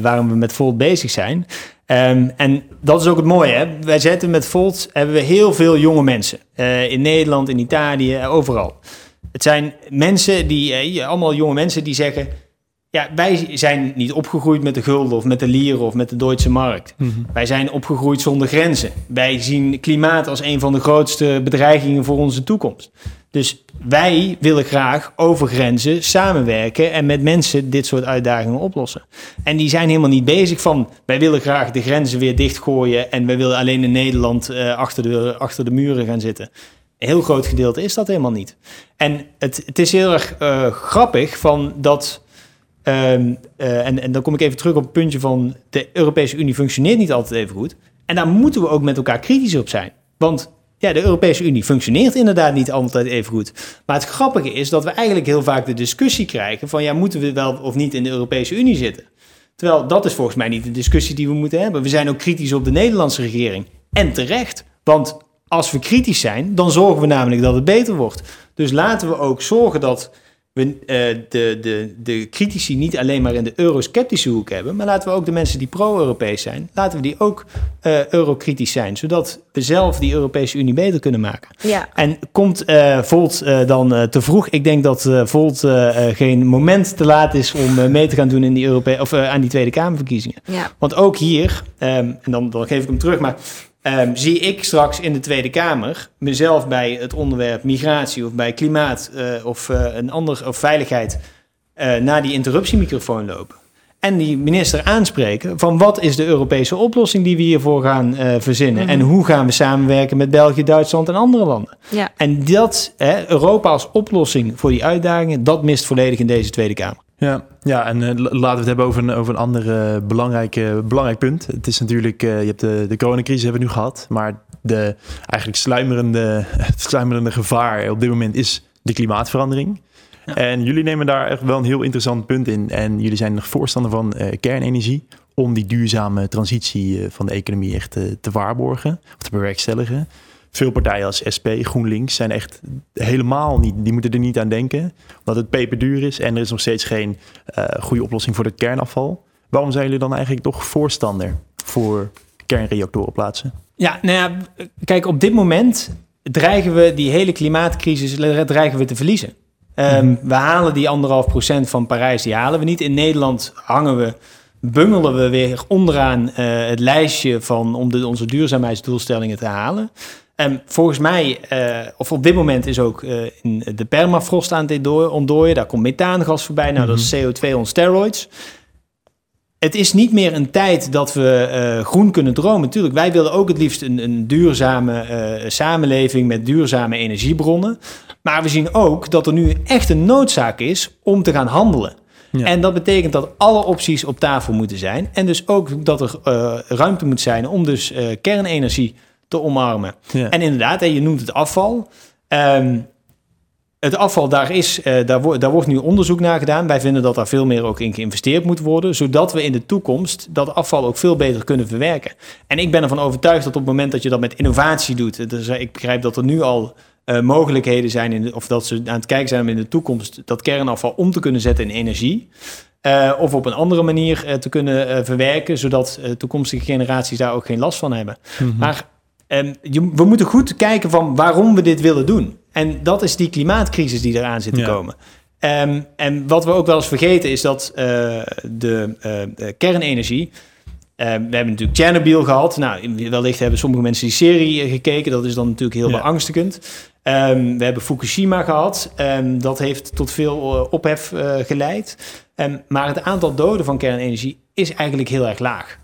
waarom we met Volt bezig zijn. Um, en dat is ook het mooie. Hè? Wij zetten met Volt hebben we heel veel jonge mensen. Uh, in Nederland, in Italië, overal. Het zijn mensen die, uh, allemaal jonge mensen die zeggen ja, wij zijn niet opgegroeid met de gulden of met de lieren of met de Duitse markt. Mhm. Wij zijn opgegroeid zonder grenzen. Wij zien klimaat als een van de grootste bedreigingen voor onze toekomst. Dus wij willen graag over grenzen samenwerken en met mensen dit soort uitdagingen oplossen. En die zijn helemaal niet bezig van wij willen graag de grenzen weer dichtgooien en wij willen alleen in Nederland uh, achter, de, achter de muren gaan zitten. Een heel groot gedeelte is dat helemaal niet. En het, het is heel erg uh, grappig van dat Um, uh, en, en dan kom ik even terug op het puntje van de Europese Unie functioneert niet altijd even goed. En daar moeten we ook met elkaar kritisch op zijn. Want ja, de Europese Unie functioneert inderdaad niet altijd even goed. Maar het grappige is dat we eigenlijk heel vaak de discussie krijgen van ja, moeten we wel of niet in de Europese Unie zitten? Terwijl dat is volgens mij niet de discussie die we moeten hebben. We zijn ook kritisch op de Nederlandse regering. En terecht. Want als we kritisch zijn, dan zorgen we namelijk dat het beter wordt. Dus laten we ook zorgen dat we uh, de, de, de critici niet alleen maar in de eurosceptische hoek hebben, maar laten we ook de mensen die pro-Europees zijn, laten we die ook uh, eurokritisch zijn, zodat we zelf die Europese Unie beter kunnen maken. Ja. En komt uh, Volt dan te vroeg? Ik denk dat Volt geen moment te laat is om mee te gaan doen in die Europe of aan die Tweede Kamerverkiezingen. Ja. Want ook hier, um, en dan, dan geef ik hem terug, maar Um, zie ik straks in de Tweede Kamer mezelf bij het onderwerp migratie of bij klimaat uh, of uh, een ander of veiligheid uh, naar die interruptiemicrofoon lopen. En die minister aanspreken van wat is de Europese oplossing die we hiervoor gaan verzinnen. Mm -hmm. En hoe gaan we samenwerken met België, Duitsland en andere landen. Ja. En dat, hè, Europa als oplossing voor die uitdagingen, dat mist volledig in deze Tweede Kamer. Ja, ja en uh, laten we het hebben over een, over een ander uh, belangrijk, belangrijk punt. Het is natuurlijk, uh, je hebt de, de coronacrisis hebben we nu gehad, maar de eigenlijk sluimerende, het sluimerende gevaar op dit moment is de klimaatverandering. Ja. En jullie nemen daar echt wel een heel interessant punt in. En jullie zijn nog voorstander van kernenergie om die duurzame transitie van de economie echt te waarborgen of te bewerkstelligen veel partijen als SP, GroenLinks zijn echt helemaal niet, die moeten er niet aan denken. Omdat het peperduur is en er is nog steeds geen uh, goede oplossing voor het kernafval. Waarom zijn jullie dan eigenlijk toch voorstander voor kernreactoren plaatsen? Ja, nou ja, kijk, op dit moment dreigen we die hele klimaatcrisis dreigen we te verliezen. Um, we halen die anderhalf procent van Parijs, die halen we niet. In Nederland hangen we bungelen we weer onderaan uh, het lijstje van om de, onze duurzaamheidsdoelstellingen te halen. En volgens mij, uh, of op dit moment is ook uh, in de permafrost aan het ontdooien. Daar komt methaangas voorbij. Nou, dat is mhm. CO2 on steroids. Het is niet meer een tijd dat we uh, groen kunnen dromen. Natuurlijk, wij willen ook het liefst een, een duurzame samenleving met duurzame energiebronnen. Maar we zien ook dat er nu echt een noodzaak is om te gaan handelen. Ja. En dat betekent dat alle opties op tafel moeten zijn. En dus ook dat er ruimte moet zijn om dus kernenergie te omarmen. Ja. En inderdaad, je noemt het afval. Um, het afval, daar, is, uh, daar, wo daar wordt nu onderzoek naar gedaan. Wij vinden dat daar veel meer ook in geïnvesteerd moet worden, zodat we in de toekomst dat afval ook veel beter kunnen verwerken. En ik ben ervan overtuigd dat op het moment dat je dat met innovatie doet, dus ik begrijp dat er nu al uh, mogelijkheden zijn, in of dat ze aan het kijken zijn om in de toekomst dat kernafval om te kunnen zetten in energie. Uh, of op een andere manier uh, te kunnen verwerken, zodat toekomstige generaties daar ook geen last van hebben. Mm -hmm. Maar um, je, we moeten goed kijken van waarom we dit willen doen. En dat is die klimaatcrisis die eraan zit te ja. komen. Um, en wat we ook wel eens vergeten is dat de kernenergie Uh, we hebben natuurlijk Chernobyl gehad. Nou, wellicht hebben sommige mensen die serie gekeken. Dat is dan natuurlijk heel ja. beangstigend. Um, we hebben Fukushima gehad. Um, dat heeft tot veel ophef geleid. Maar het aantal doden van kernenergie is eigenlijk heel erg laag.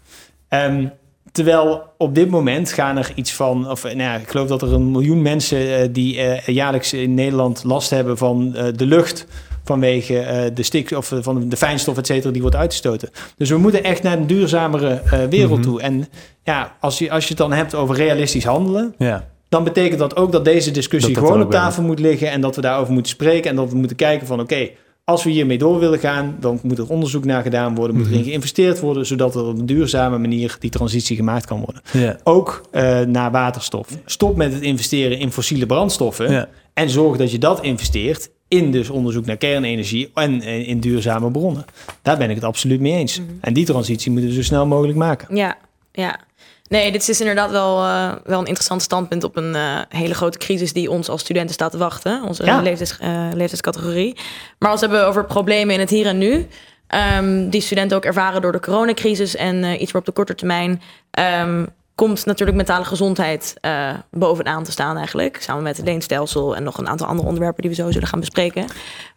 Terwijl op dit moment gaan er iets van... Of, nou ja, ik geloof dat er een miljoen mensen... Uh, die jaarlijks in Nederland last hebben van de lucht vanwege uh, de stik of van de fijnstof, et cetera, die wordt uitgestoten. Dus we moeten echt naar een duurzamere uh, wereld mm -hmm. toe. En ja, als je, als je het dan hebt over realistisch handelen, ja. dan betekent dat ook dat deze discussie dat gewoon op tafel moet liggen en dat we daarover moeten spreken en dat we moeten kijken van oké, okay, als we hiermee door willen gaan, dan moet er onderzoek naar gedaan worden, moet erin -hmm. geïnvesteerd worden, zodat er op een duurzame manier die transitie gemaakt kan worden. Ja. Ook uh, naar waterstof. Stop met het investeren in fossiele brandstoffen ja. en zorg dat je dat investeert in dus onderzoek naar kernenergie en in duurzame bronnen. Daar ben ik het absoluut mee eens. Mm -hmm. En die transitie moeten we zo snel mogelijk maken. Ja, ja. Nee, dit is inderdaad wel, uh, wel een interessant standpunt op een uh, hele grote crisis die ons als studenten staat te wachten. Onze ja. leeftijds, uh, leeftijdscategorie. Maar als we hebben over problemen in het hier en nu. Um, die studenten ook ervaren door de coronacrisis en iets meer op de korte termijn. Um, komt natuurlijk mentale gezondheid uh, bovenaan te staan eigenlijk. Samen met het leenstelsel en nog een aantal andere onderwerpen die we zo zullen gaan bespreken.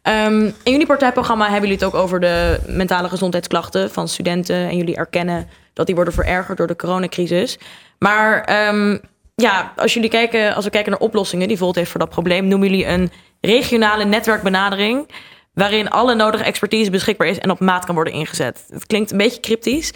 Um, in jullie partijprogramma hebben jullie het ook over de mentale gezondheidsklachten van studenten. En jullie erkennen dat die worden verergerd door de coronacrisis. Maar um, ja, als jullie kijken, als we kijken naar oplossingen die Volt heeft voor dat probleem, noemen jullie een regionale netwerkbenadering waarin alle nodige expertise beschikbaar is en op maat kan worden ingezet. Het klinkt een beetje cryptisch.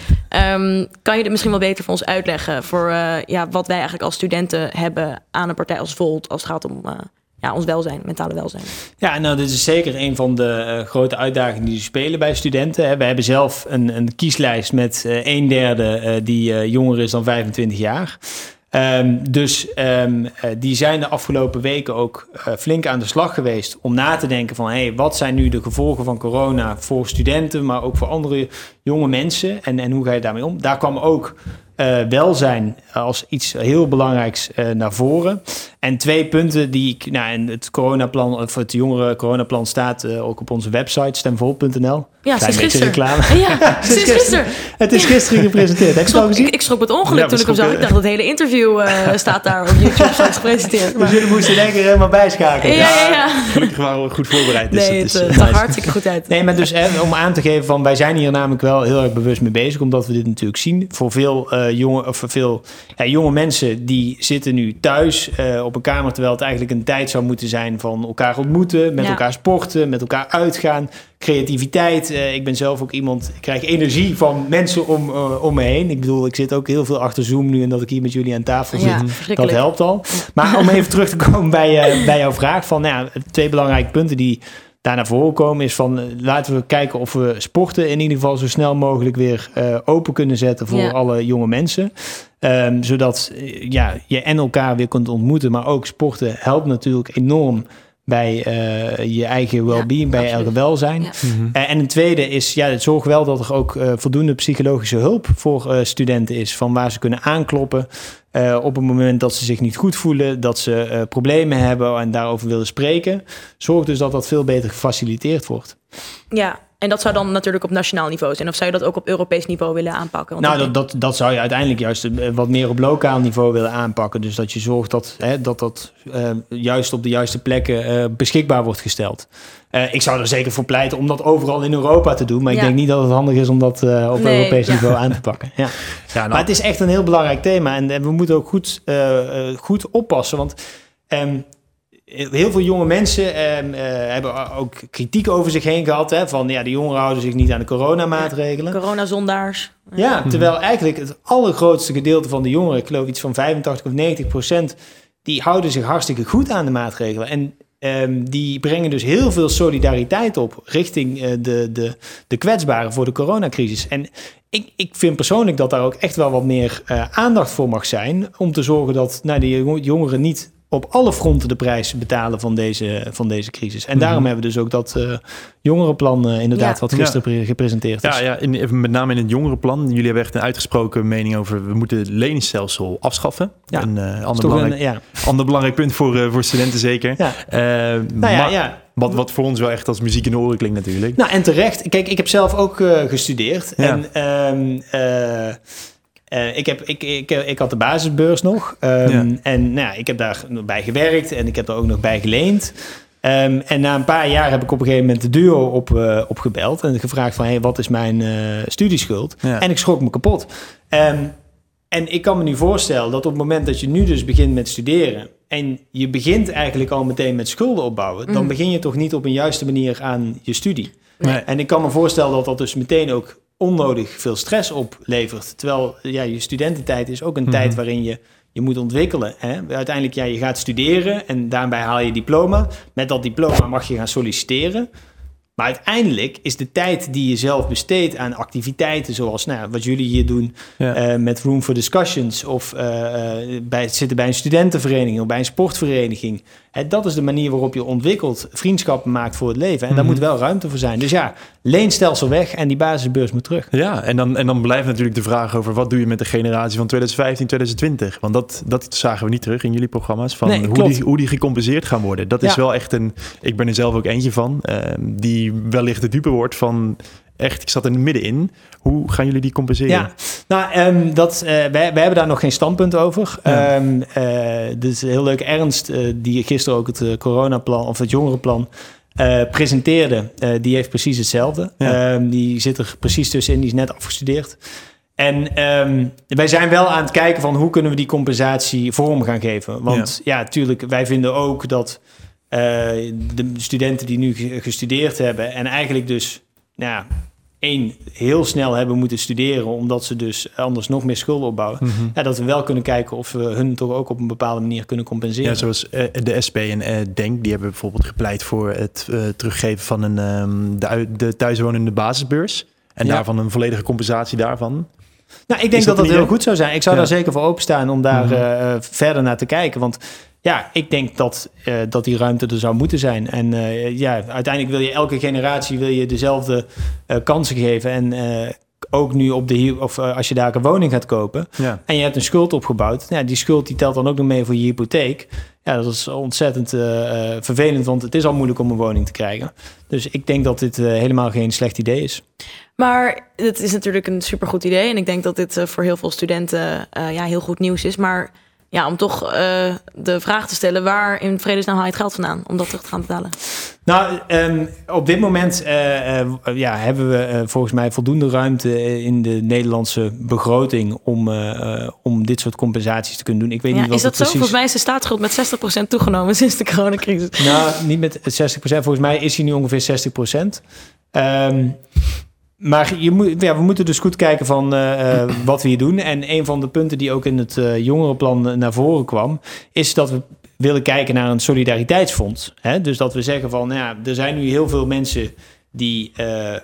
Um, kan je dit misschien wel beter voor ons uitleggen voor uh, ja, wat wij eigenlijk als studenten hebben aan een partij als Volt als het gaat om uh, ja, ons welzijn, mentale welzijn? Ja, nou, dit is zeker een van de uh, grote uitdagingen die spelen bij studenten. We hebben zelf een, een kieslijst met een derde die jonger is dan 25 jaar. Um, dus um, uh, die zijn de afgelopen weken ook uh, flink aan de slag geweest om na te denken van hey, wat zijn nu de gevolgen van corona voor studenten, maar ook voor andere jonge mensen en, en hoe ga je daarmee om? Daar kwam ook uh, welzijn als iets heel belangrijks uh, naar voren. En twee punten die ik, nou, in het coronaplan, of het jongere coronaplan staat uh, ook op onze website stemvol.nl. Ja, sinds gisteren. reclame. Ja, sinds gisteren. Het is gisteren gepresenteerd. Heb ik, schrok, ik, ik schrok het ongeluk ja, toen ik hem zag. Ik dacht, het hele interview uh, staat daar op YouTube straks gepresenteerd. Maar... Dus jullie moesten denk ik helemaal bijschakelen. Ja, ja, ja. Gelukkig waren we goed voorbereid. Dus nee, het, het, het zag hartstikke goed uit. Nee, maar dus hè, om aan te geven van, wij zijn hier namelijk wel heel erg bewust mee bezig, omdat we dit natuurlijk zien. Voor veel uh, jonge, of veel ja, jonge mensen die zitten nu thuis uh, op een kamer, terwijl het eigenlijk een tijd zou moeten zijn van elkaar ontmoeten, met ja. elkaar sporten, met elkaar uitgaan, creativiteit. Uh, ik ben zelf ook iemand, ik krijg energie van mensen om, om me heen. Ik bedoel, ik zit ook heel veel achter Zoom nu en dat ik hier met jullie aan tafel zit, ja, dat helpt al. Maar om even terug te komen bij, bij jouw vraag van, nou ja, twee belangrijke punten die daar naar voren komen is van laten we kijken of we sporten in ieder geval zo snel mogelijk weer uh, open kunnen zetten voor ja. alle jonge mensen. Um, zodat ja, je en elkaar weer kunt ontmoeten, maar ook sporten helpt natuurlijk enorm bij uh, je eigen well-being, ja, bij elke welzijn. Ja. Mm -hmm. uh, en een tweede is, ja, het zorg wel dat er ook uh, voldoende psychologische hulp voor studenten is, van waar ze kunnen aankloppen op het moment dat ze zich niet goed voelen, dat ze problemen hebben en daarover willen spreken. Zorg dus dat dat veel beter gefaciliteerd wordt. Ja, en dat zou dan natuurlijk op nationaal niveau zijn. Of zou je dat ook op Europees niveau willen aanpakken? Want nou, dat, dat, dat zou je uiteindelijk juist wat meer op lokaal niveau willen aanpakken. Dus dat je zorgt dat hè, dat, dat uh, juist op de juiste plekken uh, beschikbaar wordt gesteld. Uh, ik zou er zeker voor pleiten om dat overal in Europa te doen. Maar ja. ik denk niet dat het handig is om dat op nee, Europees ja. niveau aan te pakken. Ja. ja nou. Maar het is echt een heel belangrijk thema. En, en we moeten ook goed, goed oppassen. Want... Um, heel veel jonge mensen eh, uh, hebben ook kritiek over zich heen gehad. Hè, van ja, de jongeren houden zich niet aan de coronamaatregelen. Ja, coronazondaars. Ja, terwijl eigenlijk het allergrootste gedeelte van de jongeren, ik geloof iets van 85 of 90 procent, die houden zich hartstikke goed aan de maatregelen. En ehm, die brengen dus heel veel solidariteit op richting eh, de, de, de kwetsbaren voor de coronacrisis. En ik, ik vind persoonlijk dat daar ook echt wel wat meer eh, aandacht voor mag zijn. Om te zorgen dat nou, de jongeren niet op alle fronten de prijs betalen van deze, van deze crisis. En daarom Mhm. hebben we dus ook dat eh, jongerenplan eh, inderdaad, Ja. wat gisteren pre- gepresenteerd is. Ja, ja in, met name in het jongerenplan. Jullie hebben echt een uitgesproken mening over... we moeten het leningsstelsel afschaffen. Ja, Een is ander, belangrijk, een, ander belangrijk punt voor, voor studenten zeker. Ja. Nou ja, ja. Wat, wat voor ons wel echt als muziek in de oren klinkt natuurlijk. Nou, en terecht. Kijk, ik heb zelf ook gestudeerd. En ehm, eh, eh, ik, heb, ik, ik, ik had de basisbeurs nog. Ehm, Ja. En nou, ja, ik heb daar nog bij gewerkt en ik heb er ook nog bij geleend. Ehm, en na een paar jaar heb ik op een gegeven moment de duo op, eh, opgebeld en gevraagd van, hey, wat is mijn eh, studieschuld? Ja. En ik schrok me kapot. Ehm, en ik kan me nu voorstellen dat op het moment dat je nu dus begint met studeren en je begint eigenlijk al meteen met schulden opbouwen, dan Mhm. begin je toch niet op een juiste manier aan je studie. Nee. En ik kan me voorstellen dat dat dus meteen ook onnodig veel stress oplevert. Terwijl ja, je studententijd is ook een Mhm. tijd waarin je je moet ontwikkelen. Hè? Uiteindelijk, ja, je gaat studeren en daarbij haal je diploma. Met dat diploma mag je gaan solliciteren. Maar uiteindelijk is de tijd die je zelf besteedt aan activiteiten zoals nou, wat jullie hier doen Ja. eh, met Room for Discussions of eh, bij, zitten bij een studentenvereniging of bij een sportvereniging. Dat is de manier waarop je ontwikkelt, vriendschappen maakt voor het leven. En daar Mhm. moet wel ruimte voor zijn. Dus ja, leenstelsel weg en die basisbeurs moet terug. Ja, en dan, en dan blijft natuurlijk de vraag over wat doe je met de generatie van 2015, 2020? Want dat, dat zagen we niet terug in jullie programma's. Van Nee, hoe, die, hoe die gecompenseerd gaan worden. Dat is Ja. wel echt een. Ik ben er zelf ook eentje van. ehm, die wellicht de dupe wordt van. Echt, ik zat er middenin. Hoe gaan jullie die compenseren? Ja, nou, ehm, dat, eh, wij, wij hebben daar nog geen standpunt over. Ja. Ehm, eh, dus heel leuk, Ernst, eh, die gisteren ook het coronaplan of het jongerenplan eh, presenteerde, die heeft precies hetzelfde. Ja. Ehm, die zit er precies tussenin, die is net afgestudeerd. En ehm, wij zijn wel aan het kijken van hoe kunnen we die compensatie vorm gaan geven. Want ja, natuurlijk, wij vinden ook dat de studenten die nu ge- gestudeerd hebben en eigenlijk dus, nou ja, één, heel snel hebben moeten studeren, omdat ze dus anders nog meer schulden opbouwen. Mhm. Ja, dat we wel kunnen kijken of we hun toch ook op een bepaalde manier kunnen compenseren. Ja, zoals eh, de SP en eh, Denk, die hebben bijvoorbeeld gepleit voor het eh, teruggeven van een, ehm, de, de thuiswonende basisbeurs. En Ja. daarvan een volledige compensatie daarvan. Nou, ik denk dat dat heel goed zou zijn. Ik zou Ja. daar zeker voor openstaan om daar Mhm. verder naar te kijken. Want ja, ik denk dat, eh, dat die ruimte er zou moeten zijn. En eh, ja, uiteindelijk wil je elke generatie wil je dezelfde eh, kansen geven. En eh, ook nu op de of als je daar een woning gaat kopen Ja. en je hebt een schuld opgebouwd, ja, die schuld die telt dan ook nog mee voor je hypotheek. Ja, dat is ontzettend vervelend, want het is al moeilijk om een woning te krijgen. Dus ik denk dat dit eh, helemaal geen slecht idee is. Maar het is natuurlijk een supergoed idee. En ik denk dat dit eh, voor heel veel studenten eh, ja, heel goed nieuws is. Maar ja, om toch eh, de vraag te stellen... waar in vredesnaam haal je het geld vandaan om dat terug te gaan betalen? Nou, ehm, op dit moment eh, eh, ja, hebben we volgens mij voldoende ruimte in de Nederlandse begroting om, om dit soort compensaties te kunnen doen. Ik weet Ja, niet wat is dat zo? Volgens mij is de staatsschuld met 60% toegenomen sinds de coronacrisis. Nou, niet met 60%. Volgens mij is hij nu ongeveer 60%. Ehm, maar je moet, ja, we moeten dus goed kijken van eh, eh, wat we hier doen. En een van de punten die ook in het eh, jongerenplan naar voren kwam... is dat we willen kijken naar een solidariteitsfonds. Hè? Dus dat we zeggen van, nou ja, er zijn nu heel veel mensen... die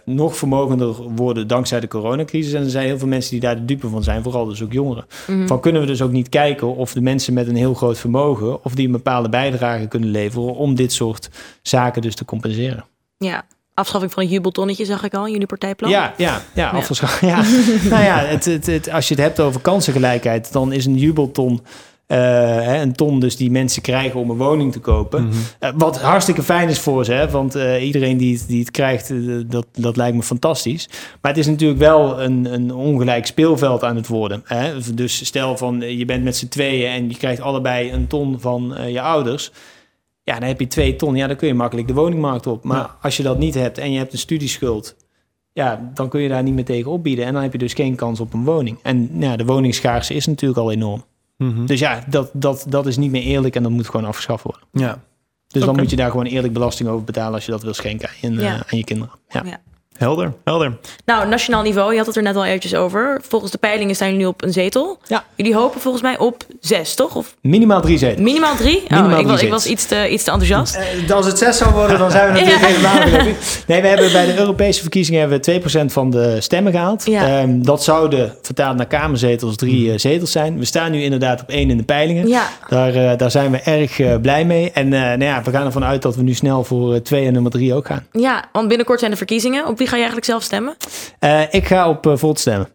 nog vermogender worden dankzij de coronacrisis. En er zijn heel veel mensen die daar de dupe van zijn. Vooral dus ook jongeren. Mhm. Van kunnen we dus ook niet kijken of de mensen met een heel groot vermogen... of die een bepaalde bijdrage kunnen leveren... om dit soort zaken dus te compenseren. Ja, afschaffing van een jubeltonnetje zag ik al in jullie partijplan. Ja, ja, ja, Ja. nou ja, het, het, het, als je het hebt over kansengelijkheid... dan is een jubelton... eh, hè, een ton dus die mensen krijgen om een woning te kopen. Mhm. Eh, wat hartstikke fijn is voor ze, hè? want eh, iedereen die het, die het krijgt, dat, dat lijkt me fantastisch. Maar het is natuurlijk wel een, een ongelijk speelveld aan het worden. Hè? Dus stel van je bent met z'n tweeën en je krijgt allebei een ton van eh, je ouders. Ja, dan heb je twee ton. Ja, dan kun je makkelijk de woningmarkt op. Maar Ja. als je dat niet hebt en je hebt een studieschuld, ja, dan kun je daar niet meer tegen opbieden. En dan heb je dus geen kans op een woning. En ja, de woningschaarste is natuurlijk al enorm. Mhm. Dus ja, dat, dat, dat is niet meer eerlijk en dat moet gewoon afgeschaft worden. Ja. Dus dan moet je daar gewoon eerlijk belasting over betalen als je dat wil schenken aan Ja. eh, aan je kinderen. Ja. Ja. Helder, helder. Nou, nationaal niveau, je had het er net al eventjes over. Volgens de peilingen staan jullie nu op een zetel. Ja. Jullie hopen volgens mij op zes, toch? Of Minimaal drie zetels. minimaal drie? Minimaal oh, ik, drie was, ik was iets te, iets te enthousiast. Eh, als het 6 zou worden, dan zijn we natuurlijk Ja. helemaal gelukkig. Nee, we hebben bij de Europese verkiezingen hebben we 2% van de stemmen gehaald. Ja. Ehm, dat zouden vertaald naar kamerzetels drie eh, zetels zijn. We staan nu inderdaad op één in de peilingen. Ja, Daar, eh, daar zijn we erg blij mee. En eh, nou ja, we gaan ervan uit dat we nu snel voor twee en nummer drie ook gaan. ja, want binnenkort zijn de verkiezingen. Op wie ga je eigenlijk zelf stemmen? Eh, ik ga op uh, Volt stemmen.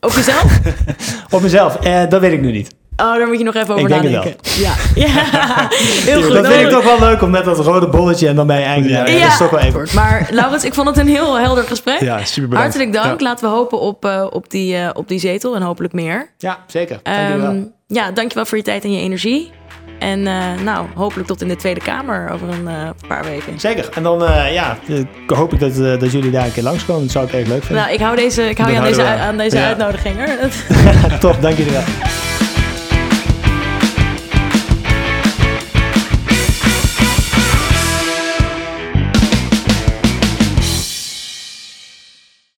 Op jezelf? Op mezelf, eh, dat weet ik nu niet. Oh, daar moet je nog even over Ik denk het nadenken. Ja. ja, heel goed. dat vind ik toch wel leuk om met dat rode bolletje en dan ben je eindigen. Ja. Ja, dat is toch wel even. Maar Laurens, ik vond het een heel helder gesprek. Ja, super bedankt. Hartelijk dank. Ja. Laten we hopen op, eh, op, die, eh, op die zetel en hopelijk meer. Ja, zeker. Dankjewel. Ehm, ja, dankjewel voor je tijd en je energie. En eh, nou, hopelijk tot in de Tweede Kamer over een eh, paar weken. Zeker. En dan eh, ja, hoop ik dat, dat jullie daar een keer langskomen. Dat zou ik erg leuk vinden. Nou, ik hou, deze, ik hou je aan deze, aan deze uitnodiging. Hoor. Top, dank jullie wel.